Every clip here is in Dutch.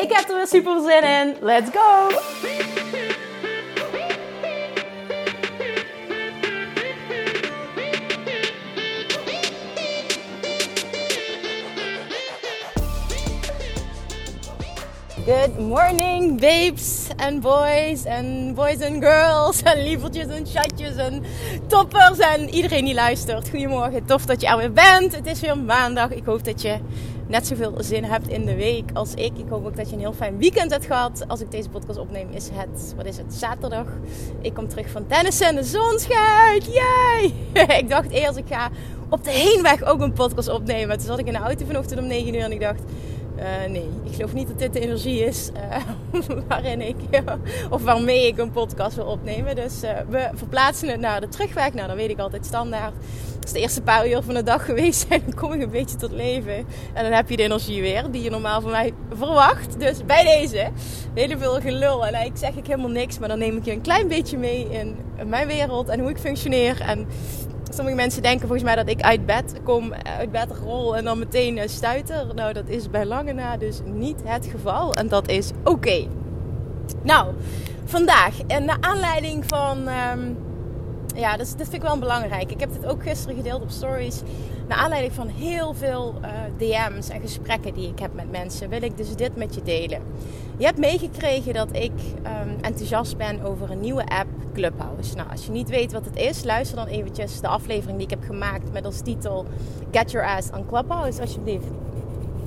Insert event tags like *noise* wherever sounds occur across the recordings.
Ik heb er weer super zin in. Let's go! Good morning, babes en boys en boys en girls en lievertjes en chatjes en toppers en iedereen die luistert. Goedemorgen, tof dat je er weer bent. Het is weer maandag. Ik hoop dat je net zoveel zin hebt in de week als ik. Ik hoop ook dat je een heel fijn weekend hebt gehad. Als ik deze podcast opneem is het, wat is het, zaterdag. Ik kom terug van tennissen en de zon schijnt. Yay! *laughs* ik dacht eerst, ik ga op de heenweg ook een podcast opnemen. Toen zat ik in de auto vanochtend om 9 uur en ik dacht... Uh, nee, ik geloof niet dat dit de energie is uh, *laughs* waarin ik of waarmee ik een podcast wil opnemen. Dus we verplaatsen het naar de terugweg. Nou, dan weet ik altijd standaard. Als de eerste paar uur van de dag geweest zijn, dan kom ik een beetje tot leven. En dan heb je de energie weer die je normaal van mij verwacht. Dus bij deze, heel veel gelul. En ik zeg ik helemaal niks, maar dan neem ik je een klein beetje mee in mijn wereld en hoe ik functioneer. En Sommige mensen denken volgens mij dat ik uit bed kom, uit bed rol en dan meteen stuiter. Nou, dat is bij lange na dus niet het geval. En dat is oké. Nou, vandaag, en naar aanleiding van. Um, ja, dat, vind ik wel belangrijk. Ik heb dit ook gisteren gedeeld op stories. Naar aanleiding van heel veel uh, DM's en gesprekken die ik heb met mensen, wil ik dus dit met je delen. Je hebt meegekregen dat ik um, enthousiast ben over een nieuwe app, Clubhouse. Nou, als je niet weet wat het is, luister dan eventjes de aflevering die ik heb gemaakt met als titel Get Your Ass on Clubhouse, alsjeblieft.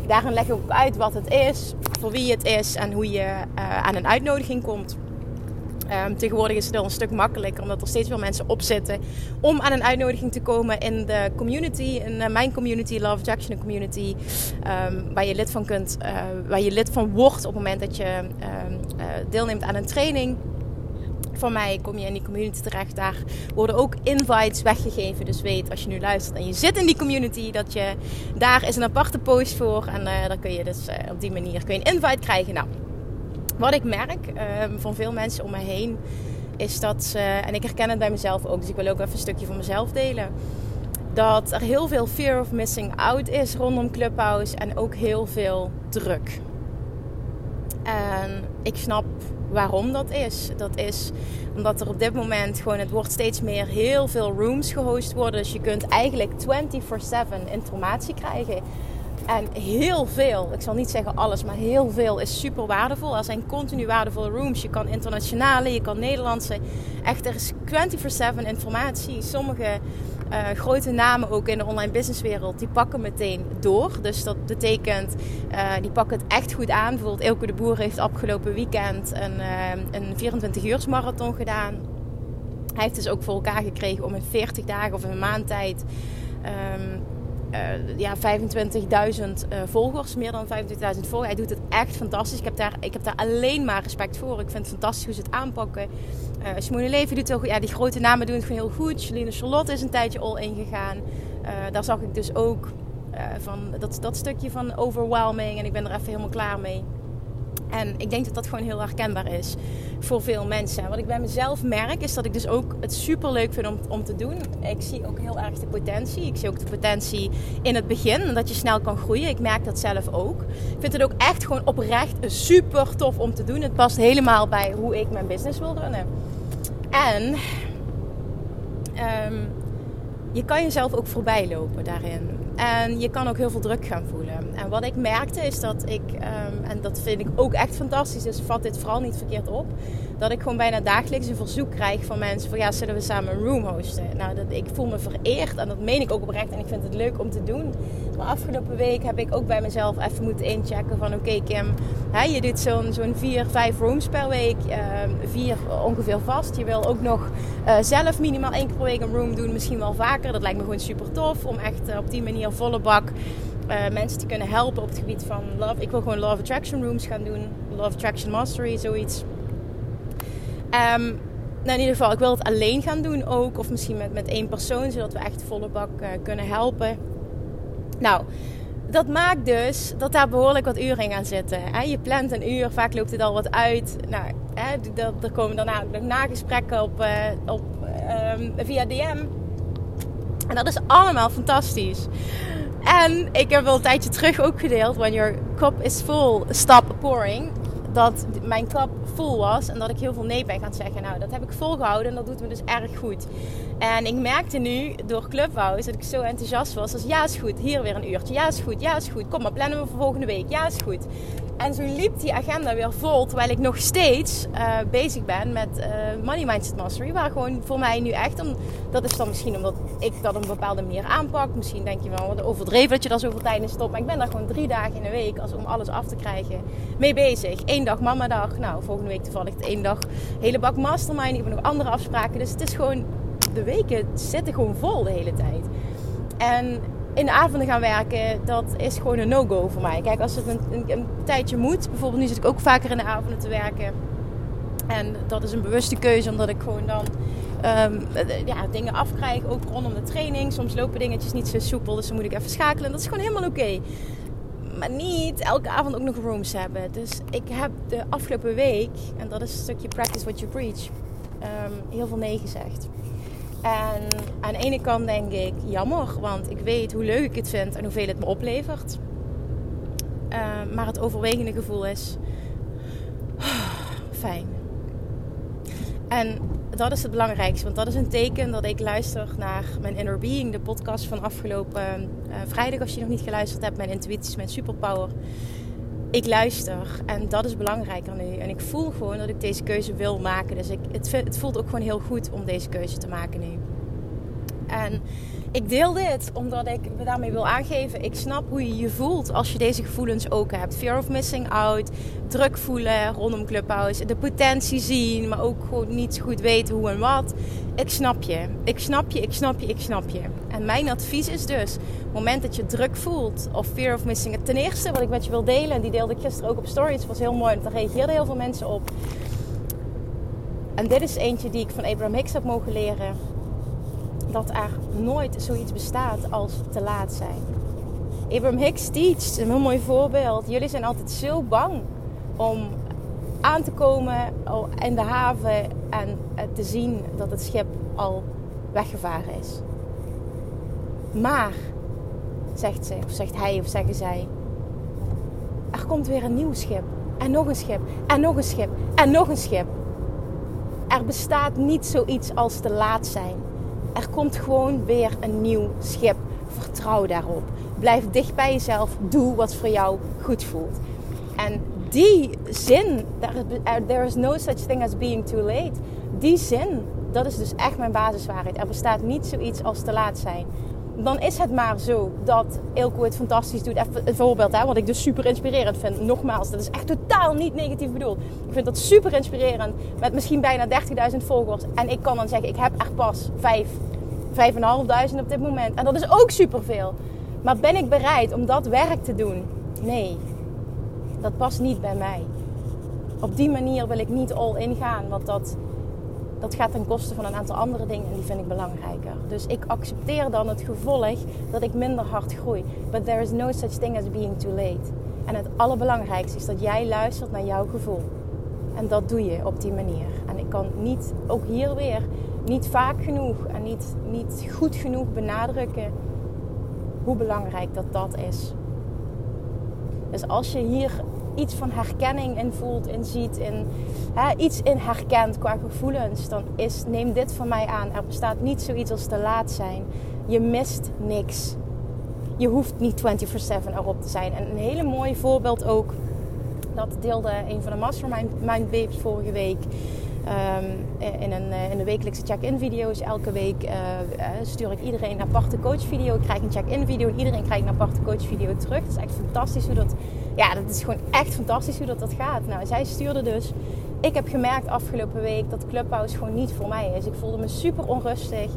Daarin leg ik ook uit wat het is, voor wie het is en hoe je uh, aan een uitnodiging komt. Um, tegenwoordig is het wel een stuk makkelijker omdat er steeds veel mensen op zitten om aan een uitnodiging te komen in de community, in uh, mijn community, Love Jackson community, um, waar je lid van kunt, uh, waar je lid van wordt op het moment dat je uh, deelneemt aan een training. Van mij kom je in die community terecht. Daar worden ook invites weggegeven. Dus weet als je nu luistert en je zit in die community, dat je daar is een aparte post voor. En dan kun je dus op die manier kun je een invite krijgen. Nou, wat ik merk um, van veel mensen om me heen is dat ze, en ik herken het bij mezelf ook, dus ik wil ook even een stukje van mezelf delen. Dat er heel veel fear of missing out is rondom Clubhouse en ook heel veel druk. En ik snap waarom dat is. Dat is omdat er op dit moment gewoon, het wordt steeds meer heel veel rooms gehost worden. Dus je kunt eigenlijk 24/7 informatie krijgen. En heel veel, ik zal niet zeggen alles, maar heel veel is super waardevol. Er zijn continu waardevolle rooms. Je kan internationale, je kan Nederlandse. Echt, er is 24-7 informatie. Sommige uh, grote namen ook in de online businesswereld, die pakken meteen door. Dus dat betekent, uh, die pakken het echt goed aan. Bijvoorbeeld Elke de Boer heeft afgelopen weekend een, uh, een 24 uur marathon gedaan. Hij heeft dus ook voor elkaar gekregen om in 40 dagen of een maand tijd... Um, uh, ja, 25.000 uh, volgers, meer dan 25.000 volgers. Hij doet het echt fantastisch. Ik heb, daar, ik heb daar alleen maar respect voor. Ik vind het fantastisch hoe ze het aanpakken. Uh, Simone Levy doet ook. Ja, die grote namen doen het gewoon heel goed. Celine Charlotte is een tijdje all in gegaan. Uh, daar zag ik dus ook van dat, dat stukje van overwhelming. En ik ben er even helemaal klaar mee. En ik denk dat dat gewoon heel herkenbaar is voor veel mensen. Wat ik bij mezelf merk is dat ik dus ook het super leuk vind om, om te doen. Ik zie ook heel erg de potentie. Ik zie ook de potentie in het begin. Dat je snel kan groeien. Ik merk dat zelf ook. Ik vind het ook echt gewoon oprecht super tof om te doen. Het past helemaal bij hoe ik mijn business wil runnen. En um, je kan jezelf ook voorbij lopen daarin. En je kan ook heel veel druk gaan voelen. En wat ik merkte is dat ik, um, en dat vind ik ook echt fantastisch, dus vat dit vooral niet verkeerd op, dat ik gewoon bijna dagelijks een verzoek krijg van mensen van ja, zullen we samen een room hosten? Nou, dat, ik voel me vereerd en dat meen ik ook oprecht en ik vind het leuk om te doen. Maar afgelopen week heb ik ook bij mezelf even moeten inchecken van oké Kim, hè, je doet zo'n vier, vijf rooms per week, um, vier ongeveer vast. Je wil ook nog uh, zelf minimaal één keer per week een room doen, misschien wel vaker. Dat lijkt me gewoon super tof om echt uh, op die manier volle bak uh, mensen te kunnen helpen op het gebied van love. Ik wil gewoon love attraction rooms gaan doen. Love attraction mastery, zoiets. Um, nou, in ieder geval, ik wil het alleen gaan doen ook. Of misschien met, met één persoon, zodat we echt volle bak uh, kunnen helpen. Nou, dat maakt dus dat daar behoorlijk wat uren in gaan zitten. Je plant een uur, vaak loopt het al wat uit. Nou, hè, er komen daarna nog nagesprekken op, uh, op, um, via DM. En dat is allemaal fantastisch. En ik heb wel een tijdje terug ook gedeeld: When your cup is full, stop pouring dat mijn kap vol was en dat ik heel veel nee ben gaan zeggen. Nou, dat heb ik volgehouden en dat doet me dus erg goed. En ik merkte nu door Clubhouse dat ik zo enthousiast was. Dus ja, is goed. Hier weer een uurtje. Ja, is goed. Ja, is goed. Kom maar, plannen we voor volgende week. Ja, is goed. En zo liep die agenda weer vol, terwijl ik nog steeds uh, bezig ben met uh, Money Mindset Mastery. Waar gewoon voor mij nu echt, dat is dan misschien omdat ik dat op een bepaalde manier aanpak. Misschien denk je wel wat overdreven dat je daar zoveel tijd in stopt. Maar ik ben daar gewoon drie dagen in de week, als, om alles af te krijgen, mee bezig. Eén dag mama dag. Nou, volgende week toevallig één dag hele bak mastermind. Ik heb nog andere afspraken. Dus het is gewoon, de weken zitten gewoon vol de hele tijd. En in de avonden gaan werken, dat is gewoon een no-go voor mij. Kijk, als het een, een, een, tijdje moet, bijvoorbeeld nu zit ik ook vaker in de avonden te werken. En dat is een bewuste keuze, omdat ik gewoon dan um, ja, dingen afkrijg, ook rondom de training. Soms lopen dingetjes niet zo soepel, dus dan moet ik even schakelen. Dat is gewoon helemaal oké. Maar niet elke avond ook nog rooms hebben. Dus ik heb de afgelopen week, en dat is een stukje practice what you preach, um, heel veel nee gezegd. En aan de ene kant denk ik jammer, want ik weet hoe leuk ik het vind en hoeveel het me oplevert. Uh, maar het overwegende gevoel is *sighs* fijn. En dat is het belangrijkste, want dat is een teken dat ik luister naar mijn Inner Being, de podcast van afgelopen uh, vrijdag. Als je nog niet geluisterd hebt, mijn intuïtie mijn superpower. Ik luister en dat is belangrijker nu. En ik voel gewoon dat ik deze keuze wil maken. Dus ik, het, het voelt ook gewoon heel goed om deze keuze te maken nu. En ik deel dit omdat ik me daarmee wil aangeven. Ik snap hoe je je voelt als je deze gevoelens ook hebt. Fear of missing out, druk voelen rondom Clubhouse, de potentie zien, maar ook gewoon niet goed weten hoe en wat. Ik snap je. Ik snap je, ik snap je, ik snap je. En mijn advies is dus, op het moment dat je druk voelt of fear of missing. Ten eerste, wat ik met je wil delen, en die deelde ik gisteren ook op stories, was heel mooi, daar reageerden heel veel mensen op. En dit is eentje die ik van Abraham Hicks heb mogen leren dat er nooit zoiets bestaat als te laat zijn. Abraham Hicks teacht, een heel mooi voorbeeld. Jullie zijn altijd zo bang om aan te komen in de haven en te zien dat het schip al weggevaren is. Maar, zegt ze, of zegt hij of zeggen zij, er komt weer een nieuw schip. En nog een schip. En nog een schip. En nog een schip. Er bestaat niet zoiets als te laat zijn. Er komt gewoon weer een nieuw schip. Vertrouw daarop. Blijf dicht bij jezelf. Doe wat voor jou goed voelt. En die zin, there is no such thing as being too late. Die zin, dat is dus echt mijn basiswaarheid. Er bestaat niet zoiets als te laat zijn. Dan is het maar zo dat Ilko het fantastisch doet. Even een voorbeeld, hè, wat ik dus super inspirerend vind. Nogmaals, dat is echt totaal niet negatief bedoeld. Ik vind dat super inspirerend. Met misschien bijna 30.000 volgers. En ik kan dan zeggen, ik heb er pas 5 5.500 op dit moment. En dat is ook superveel. Maar ben ik bereid om dat werk te doen? Nee, dat past niet bij mij. Op die manier wil ik niet all in gaan, want dat, dat gaat ten koste van een aantal andere dingen en die vind ik belangrijker. Dus ik accepteer dan het gevolg dat ik minder hard groei. But there is no such thing as being too late. En het allerbelangrijkste is dat jij luistert naar jouw gevoel. En dat doe je op die manier. En ik kan niet, ook hier weer, niet vaak genoeg en niet, niet goed genoeg benadrukken hoe belangrijk dat dat is. Dus als je hier iets van herkenning in voelt, in ziet, in, hè, iets in herkent qua gevoelens, dan is, neem dit van mij aan. Er bestaat niet zoiets als te laat zijn. Je mist niks. Je hoeft niet 24/7 erop te zijn. En een hele mooi voorbeeld ook, dat deelde een van de Mastermind Babes vorige week. Um, in, een, eh, in de wekelijkse check-in video's. Elke week uh, stuur ik iedereen een aparte coachvideo. Ik krijg een check-in video en iedereen krijgt een aparte coachvideo terug. Dat is echt fantastisch hoe dat... Ja, dat is gewoon echt fantastisch hoe dat, dat gaat. Nou, zij stuurde dus... Ik heb gemerkt afgelopen week dat Clubhouse gewoon niet voor mij is. Ik voelde me super onrustig.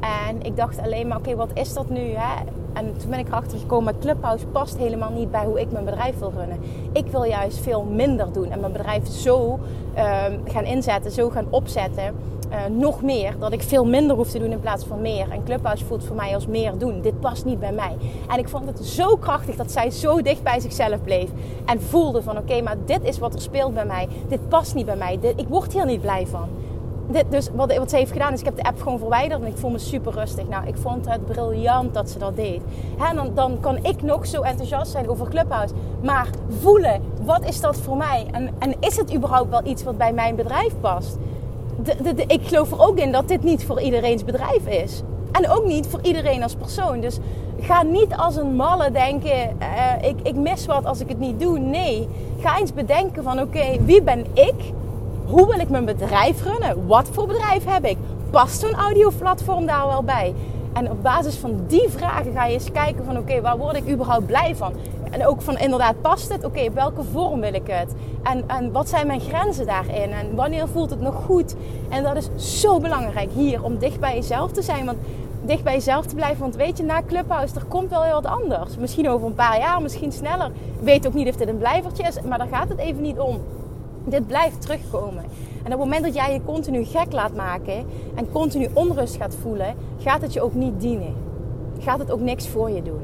En ik dacht alleen maar, oké, wat is dat nu? Hè? En toen ben ik erachter gekomen, Clubhouse past helemaal niet bij hoe ik mijn bedrijf wil runnen. Ik wil juist veel minder doen en mijn bedrijf zo ehm, gaan inzetten, zo gaan opzetten. Uh, nog meer, dat ik veel minder hoef te doen in plaats van meer. En Clubhouse voelt voor mij als meer doen. Dit past niet bij mij. En ik vond het zo krachtig dat zij zo dicht bij zichzelf bleef. En voelde van oké, maar dit is wat er speelt bij mij. Dit past niet bij mij. Ik word hier niet blij van dus wat, wat, ze heeft gedaan is, ik heb de app gewoon verwijderd en ik voel me super rustig. Nou, ik vond het briljant dat ze dat deed. en dan, dan kan ik nog zo enthousiast zijn over Clubhouse. Maar voelen, wat is dat voor mij? En, en is het überhaupt wel iets wat bij mijn bedrijf past? Ik geloof er ook in dat dit niet voor iedereen's bedrijf is. En ook niet voor iedereen als persoon. Dus ga niet als een malle denken, uh, ik, ik mis wat als ik het niet doe. Nee, ga eens bedenken van oké, wie ben ik? Hoe wil ik mijn bedrijf runnen? Wat voor bedrijf heb ik? Past zo'n audioplatform daar wel bij? En op basis van die vragen ga je eens kijken van oké, waar word ik überhaupt blij van? En ook van inderdaad, past het? Oké, welke vorm wil ik het? En, en wat zijn mijn grenzen daarin? En wanneer voelt het nog goed? En dat is zo belangrijk hier, om dicht bij jezelf te zijn. Want dicht bij jezelf te blijven. Want weet je, na Clubhouse, er komt wel heel wat anders. Misschien over een paar jaar, misschien sneller. Ik weet ook niet of dit een blijvertje is, maar daar gaat het even niet om. Dit blijft terugkomen. En op het moment dat jij je continu gek laat maken en continu onrust gaat voelen, gaat het je ook niet dienen. Gaat het ook niks voor je doen.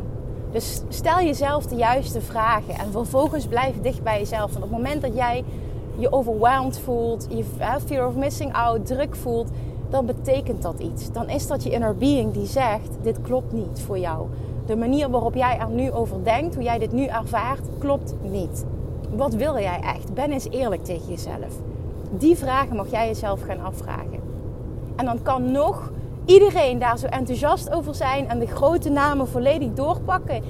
Dus stel jezelf de juiste vragen en vervolgens blijf dicht bij jezelf. Want op het moment dat jij je overwhelmed voelt, je fear of missing out, druk voelt, dan betekent dat iets. Dan is dat je inner being die zegt: dit klopt niet voor jou. De manier waarop jij er nu over denkt, hoe jij dit nu ervaart, klopt niet. Wat wil jij echt? Ben eens eerlijk tegen jezelf. Die vragen mag jij jezelf gaan afvragen. En dan kan nog iedereen daar zo enthousiast over zijn en de grote namen volledig doorpakken.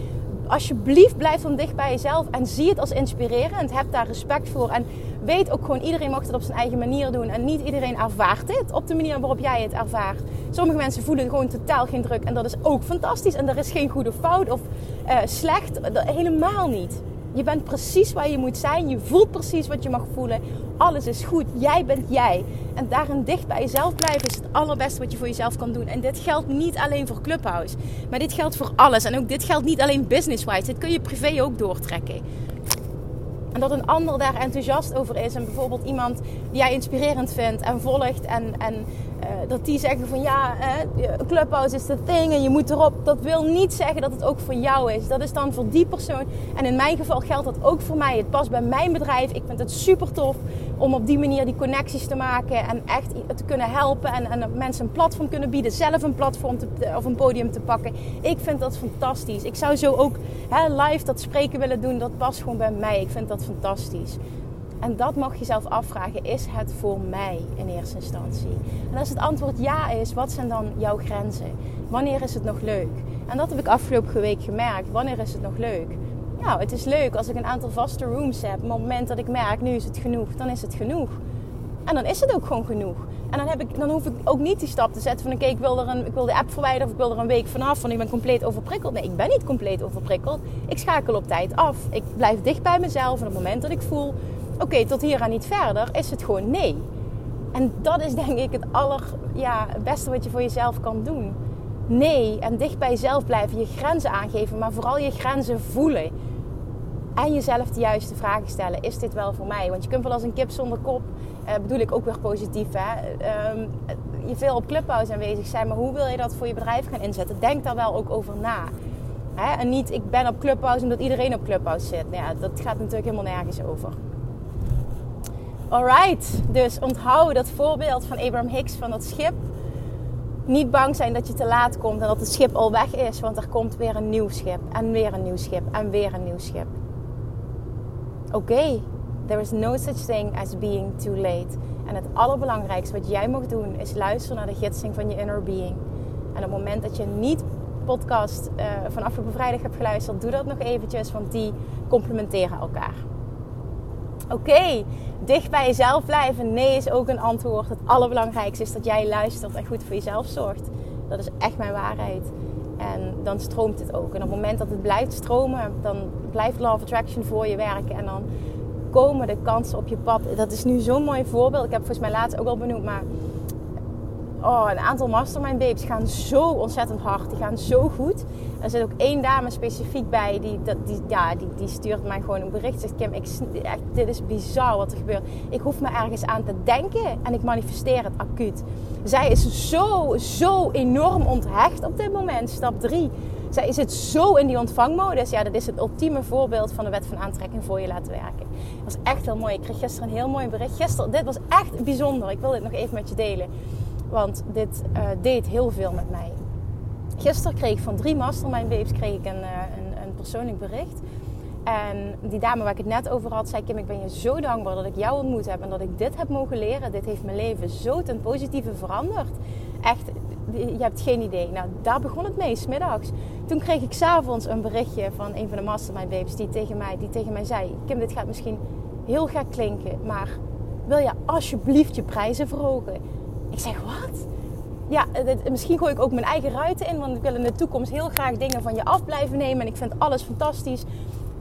Alsjeblieft, blijf dan dicht bij jezelf en zie het als inspirerend. Heb daar respect voor. En weet ook gewoon, iedereen mag het op zijn eigen manier doen. En niet iedereen ervaart dit op de manier waarop jij het ervaart. Sommige mensen voelen gewoon totaal geen druk. En dat is ook fantastisch. En er is geen goede fout of uh, slecht. Helemaal niet. Je bent precies waar je moet zijn. Je voelt precies wat je mag voelen. Alles is goed. Jij bent jij. En daarin dicht bij jezelf blijven is het allerbeste wat je voor jezelf kan doen. En dit geldt niet alleen voor Clubhouse. Maar dit geldt voor alles. En ook dit geldt niet alleen business-wise. Dit kun je privé ook doortrekken. En dat een ander daar enthousiast over is. En bijvoorbeeld iemand die jij inspirerend vindt en volgt. En, en uh, dat die zeggen van ja, uh, Clubhouse is the thing en je moet erop. Dat wil niet zeggen dat het ook voor jou is. Dat is dan voor die persoon. En in mijn geval geldt dat ook voor mij. Het past bij mijn bedrijf. Ik vind het super tof om op die manier die connecties te maken. En echt te kunnen helpen. En, en mensen een platform kunnen bieden. Zelf een platform of een podium te pakken. Ik vind dat fantastisch. Ik zou zo ook hè, live dat spreken willen doen. Dat past gewoon bij mij. Ik vind dat fantastisch. En dat mag je zelf afvragen. Is het voor mij in eerste instantie? En als het antwoord ja is, wat zijn dan jouw grenzen? Wanneer is het nog leuk? En dat heb ik afgelopen week gemerkt. Wanneer is het nog leuk? Nou, het is leuk als ik een aantal vaste rooms heb. Op het moment dat ik merk, nu is het genoeg, dan is het genoeg. En dan is het ook gewoon genoeg. En dan, heb ik, dan hoef ik ook niet die stap te zetten van... oké, ik, wil er een, ik wil de app verwijderen of ik wil er een week vanaf... want ik ben compleet overprikkeld. Nee, ik ben niet compleet overprikkeld. Ik schakel op tijd af. Ik blijf dicht bij mezelf. En op het moment dat ik voel oké, tot hier en niet verder, is het gewoon nee. En dat is denk ik het aller, ja, beste wat je voor jezelf kan doen. Nee, en dicht bij jezelf blijven, je grenzen aangeven, maar vooral je grenzen voelen. En jezelf de juiste vragen stellen. Is dit wel voor mij? Want je kunt wel als een kip zonder kop, eh, bedoel ik ook weer positief, hè? Uh, je veel op Clubhouse aanwezig zijn, maar hoe wil je dat voor je bedrijf gaan inzetten? Denk daar wel ook over na. Hè? En niet, ik ben op Clubhouse omdat iedereen op Clubhouse zit. Nou ja, dat gaat natuurlijk helemaal nergens over. Alright, dus onthoud dat voorbeeld van Abraham Hicks van dat schip. Niet bang zijn dat je te laat komt en dat het schip al weg is, want er komt weer een nieuw schip en weer een nieuw schip en weer een nieuw schip. Oké, there is no such thing as being too late. En het allerbelangrijkste wat jij mag doen is luisteren naar de gidsing van je inner being. En op het moment dat je niet podcast uh, van afgelopen vrijdag hebt geluisterd, doe dat nog eventjes, want die complementeren elkaar. Oké, dicht bij jezelf blijven. Nee is ook een antwoord. Het allerbelangrijkste is dat jij luistert en goed voor jezelf zorgt. Dat is echt mijn waarheid. En dan stroomt het ook. En op het moment dat het blijft stromen, dan blijft Law of Attraction voor je werken. En dan komen de kansen op je pad. Dat is nu zo'n mooi voorbeeld. Ik heb volgens mij laatst ook al benoemd, maar oh, een aantal mastermind babes gaan zo ontzettend hard. Die gaan zo goed. Er zit ook één dame specifiek bij. Die, die, ja, die, die stuurt mij gewoon een bericht. Zegt Kim, ik, echt, dit is bizar wat er gebeurt. Ik hoef me ergens aan te denken. En ik manifesteer het acuut. Zij is zo, zo enorm onthecht op dit moment. Stap 3. Zij zit zo in die ontvangmodus. Ja, dat is het ultieme voorbeeld van de wet van aantrekking voor je laten werken. Dat was echt heel mooi. Ik kreeg gisteren een heel mooi bericht. Gisteren, dit was echt bijzonder. Ik wil dit nog even met je delen. Want dit uh, deed heel veel met mij. Gisteren kreeg ik van drie mastermind babes kreeg ik een, uh, een, een, persoonlijk bericht. En die dame waar ik het net over had, zei Kim, ik ben je zo dankbaar dat ik jou ontmoet heb en dat ik dit heb mogen leren. Dit heeft mijn leven zo ten positieve veranderd. Echt, je hebt geen idee. Nou, daar begon het mee, smiddags. Toen kreeg ik s'avonds een berichtje van een van de mastermind babes die tegen mij, die tegen mij zei... Kim, dit gaat misschien heel gek klinken, maar wil je alsjeblieft je prijzen verhogen? Ik zeg, wat? Ja, misschien gooi ik ook mijn eigen ruiten in, want ik wil in de toekomst heel graag dingen van je af blijven nemen. En ik vind alles fantastisch.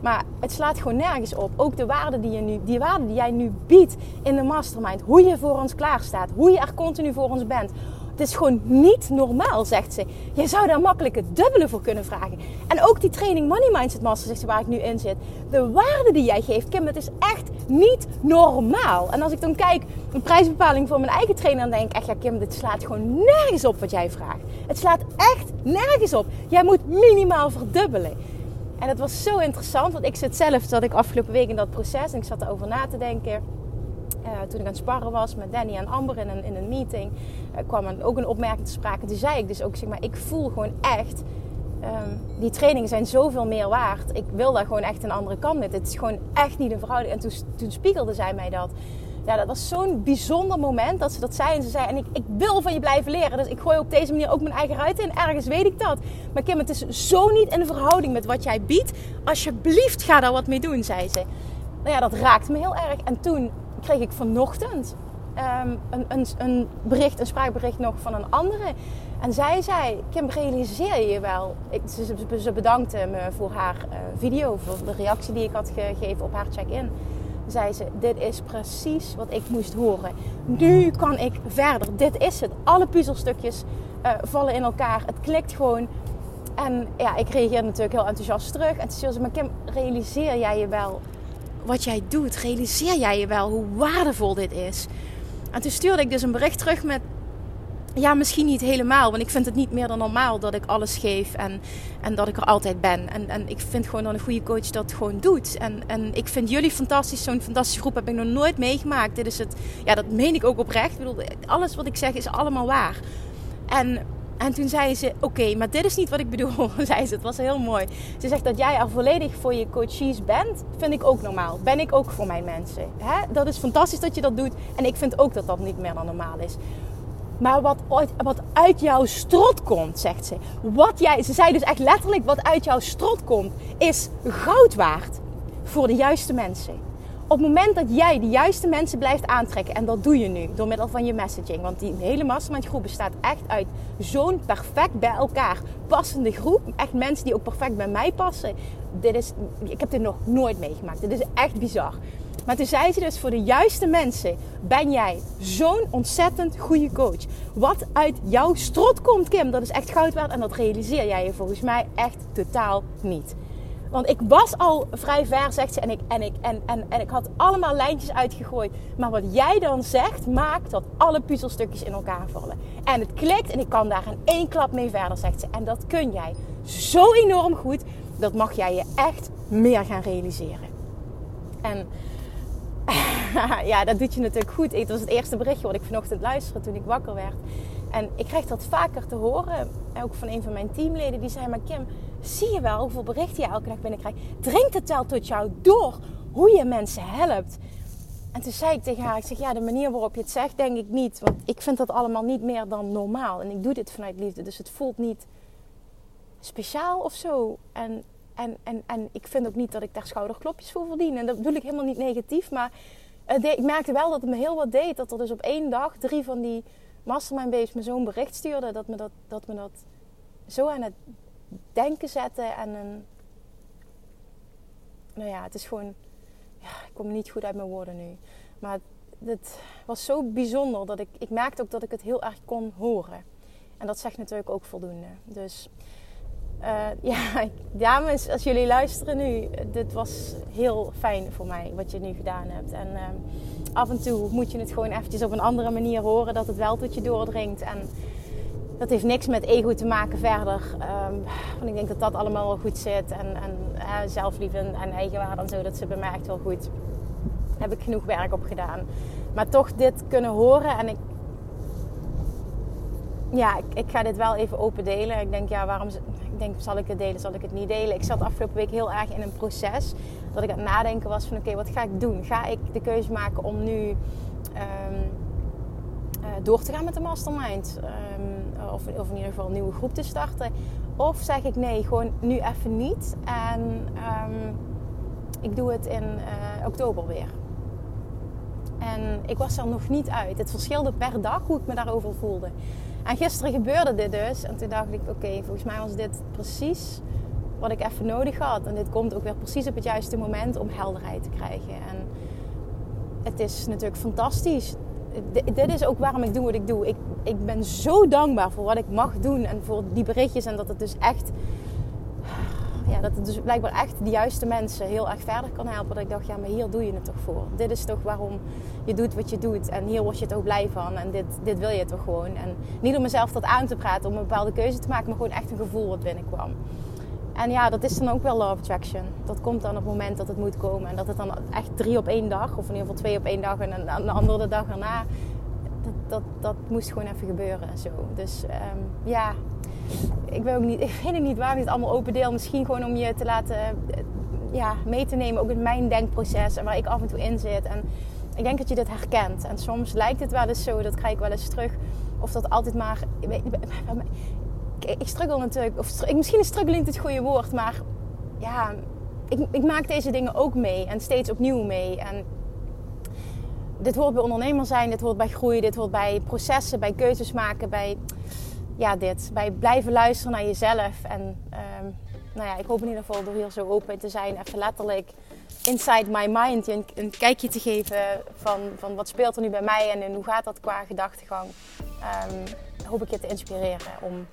Maar het slaat gewoon nergens op. Ook de waarde die, je nu, die waarde die jij nu biedt in de mastermind. Hoe je voor ons klaar staat. Hoe je er continu voor ons bent. Het is gewoon niet normaal, zegt ze. Je zou daar makkelijk het dubbele voor kunnen vragen. En ook die training Money Mindset Master, zegt ze, waar ik nu in zit. De waarde die jij geeft, Kim, het is echt niet normaal. En als ik dan kijk, een prijsbepaling voor mijn eigen trainer, dan denk ik echt, ja Kim, dit slaat gewoon nergens op wat jij vraagt. Het slaat echt nergens op. Jij moet minimaal verdubbelen. En dat was zo interessant, want ik zit zelf, dat ik afgelopen week in dat proces en ik zat erover na te denken. Uh, toen ik aan het sparren was met Danny en Amber in een, in een meeting, uh, kwam ook een opmerking te sprake. Toen zei ik dus ook, zeg maar, ik voel gewoon echt, um, die trainingen zijn zoveel meer waard. Ik wil daar gewoon echt een andere kant met. Het is gewoon echt niet een verhouding. En toen, toen spiegelde zij mij dat. Ja, dat was zo'n bijzonder moment dat ze dat zei. En ze zei, en ik, ik wil van je blijven leren. Dus ik gooi op deze manier ook mijn eigen ruit in. Ergens weet ik dat. Maar Kim, het is zo niet in verhouding met wat jij biedt. Alsjeblieft, ga daar wat mee doen, zei ze. Nou ja, dat raakte me heel erg. En toen kreeg ik vanochtend um, een, een, een, bericht, een spraakbericht nog van een andere. En zij zei, Kim, realiseer je wel... Ik, ze, bedankte me voor haar uh, video, voor de reactie die ik had gegeven op haar check-in. Zei ze, dit is precies wat ik moest horen. Nu kan ik verder. Dit is het. Alle puzzelstukjes uh, vallen in elkaar. Het klikt gewoon. En ja, ik reageer natuurlijk heel enthousiast terug. En toen zei ze, maar Kim, realiseer jij je wel wat jij doet? Realiseer jij je wel hoe waardevol dit is? En toen stuurde ik dus een bericht terug met... Ja, misschien niet helemaal. Want ik vind het niet meer dan normaal dat ik alles geef. En, en dat ik er altijd ben. En, en ik vind gewoon dat een goede coach dat gewoon doet. En, en ik vind jullie fantastisch. Zo'n fantastische groep heb ik nog nooit meegemaakt. Dit is het... Ja, dat meen ik ook oprecht. Ik bedoel, alles wat ik zeg is allemaal waar. En en toen zei ze: Oké, maar dit is niet wat ik bedoel. *laughs* zei ze: Het was heel mooi. Ze zegt dat jij er volledig voor je coaches bent. Vind ik ook normaal. Ben ik ook voor mijn mensen. Hè? Dat is fantastisch dat je dat doet. En ik vind ook dat dat niet meer dan normaal is. Maar wat, wat uit jouw strot komt, zegt ze. Wat jij, ze zei dus echt letterlijk: wat uit jouw strot komt, is goud waard voor de juiste mensen op het moment dat jij de juiste mensen blijft aantrekken, en dat doe je nu door middel van je messaging, want die hele mastermind groep bestaat echt uit zo'n perfect bij elkaar passende groep. Echt mensen die ook perfect bij mij passen. Dit is, ik heb dit nog nooit meegemaakt. Dit is echt bizar. Maar toen zei ze dus, voor de juiste mensen ben jij zo'n ontzettend goede coach. Wat uit jouw strot komt, Kim, dat is echt goud waard. En dat realiseer jij je volgens mij echt totaal niet. Want ik was al vrij ver, zegt ze. En ik, en, ik, en, en, en ik had allemaal lijntjes uitgegooid. Maar wat jij dan zegt, maakt dat alle puzzelstukjes in elkaar vallen. En het klikt en ik kan daar in één klap mee verder, zegt ze. En dat kun jij zo enorm goed. Dat mag jij je echt meer gaan realiseren. En *laughs* ja, dat doet je natuurlijk goed. Het was het eerste berichtje wat ik vanochtend luisterde toen ik wakker werd. En ik krijg dat vaker te horen. Ook van een van mijn teamleden. Die zei, maar Kim, zie je wel hoeveel berichten je elke dag binnenkrijgt? Drinkt het wel tot jou door hoe je mensen helpt? En toen zei ik tegen haar, ik zeg, ja, de manier waarop je het zegt, denk ik niet. Want ik vind dat allemaal niet meer dan normaal. En ik doe dit vanuit liefde. Dus het voelt niet speciaal of zo. En, en, en, en ik vind ook niet dat ik daar schouderklopjes voor verdien. En dat bedoel ik helemaal niet negatief. Maar ik merkte wel dat het me heel wat deed. Dat er dus op één dag drie van die mastermind babes me zo'n bericht stuurde. Dat me dat, dat me dat zo aan het denken zette. En een... Nou ja, het is gewoon... Ja, ik kom niet goed uit mijn woorden nu. Maar het was zo bijzonder dat ik, ik merkte ook dat ik het heel erg kon horen. En dat zegt natuurlijk ook voldoende. Dus uh, *laughs* ja, dames, als jullie luisteren nu, dit was heel fijn voor mij wat je nu gedaan hebt. En uh, af en toe moet je het gewoon eventjes op een andere manier horen, dat het wel tot je doordringt. En dat heeft niks met ego te maken verder. Um, want ik denk dat dat allemaal wel goed zit. En, en zelfliefde en eigenwaarde en zo, dat zit bij mij echt wel goed. Heb ik genoeg werk op gedaan. Maar toch dit kunnen horen en ik ja, ik, ik, ga dit wel even open delen. Ik denk, ja, waarom ik denk, zal ik het delen, zal ik het niet delen? Ik zat afgelopen week heel erg in een proces dat ik aan het nadenken was van, oké, wat ga ik doen? Ga ik de keuze maken om nu um, uh, door te gaan met de mastermind? Um, of, of, in ieder geval een nieuwe groep te starten? Of zeg ik nee, gewoon nu even niet. En um, ik doe het in uh, oktober weer. En ik was er nog niet uit. Het verschilde per dag hoe ik me daarover voelde. En gisteren gebeurde dit dus. En toen dacht ik, oké, volgens mij was dit precies wat ik even nodig had. En dit komt ook weer precies op het juiste moment om helderheid te krijgen. En het is natuurlijk fantastisch. Dit is ook waarom ik doe wat ik doe. Ik, ik ben zo dankbaar voor wat ik mag doen en voor die berichtjes. En dat het dus echt ja, dat het dus blijkbaar echt de juiste mensen heel erg verder kan helpen. Dat ik dacht, ja, maar hier doe je het toch voor. Dit is toch waarom je doet wat je doet. En hier word je toch blij van. En dit, dit wil je toch gewoon. En niet om mezelf dat aan te praten, om een bepaalde keuze te maken, maar gewoon echt een gevoel wat binnenkwam. En ja, dat is dan ook wel love attraction. Dat komt dan op het moment dat het moet komen. En dat het dan echt drie op één dag, of in ieder geval twee op één dag en een, een andere dag erna. Dat, dat, dat moest gewoon even gebeuren en zo. Dus um, ja, ik, weet ook niet, *laughs* ik weet niet waar ik het allemaal open deel. Misschien gewoon om je te laten ja, mee te nemen, ook in mijn denkproces en waar ik af en toe in zit. En ik denk dat je dit herkent. En soms lijkt het wel eens zo, dat krijg ik wel eens terug. Of dat altijd maar. Ik struggle natuurlijk, of misschien is struggling niet het goede woord, maar ja, ik, ik maak deze dingen ook mee en steeds opnieuw mee. En dit hoort bij ondernemer zijn, dit hoort bij groei, dit hoort bij processen, bij keuzes maken, bij ja, dit. Bij blijven luisteren naar jezelf. En um, nou ja, ik hoop in ieder geval door hier zo open te zijn, even letterlijk inside my mind een, een kijkje te geven van, van wat speelt er nu bij mij en, en hoe gaat dat qua gedachtegang. Um, hoop ik je te inspireren om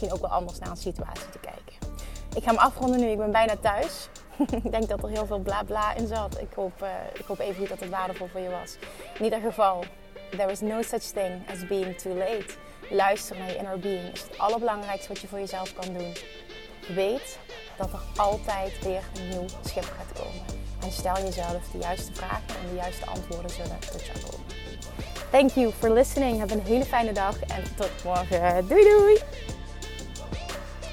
misschien ook wel anders naar een situatie te kijken. Ik ga me afronden nu, ik ben bijna thuis. *laughs* ik denk dat er heel veel bla bla in zat. Ik hoop, uh, ik hoop even goed dat het waardevol voor je was. In ieder geval, there is no such thing as being too late. Luister naar je inner being is het allerbelangrijkste wat je voor jezelf kan doen. Weet dat er altijd weer een nieuw schip gaat komen. En stel jezelf de juiste vragen en de juiste antwoorden zullen tot jou komen. Thank you for listening. Heb een hele fijne dag en tot morgen. Doei doei!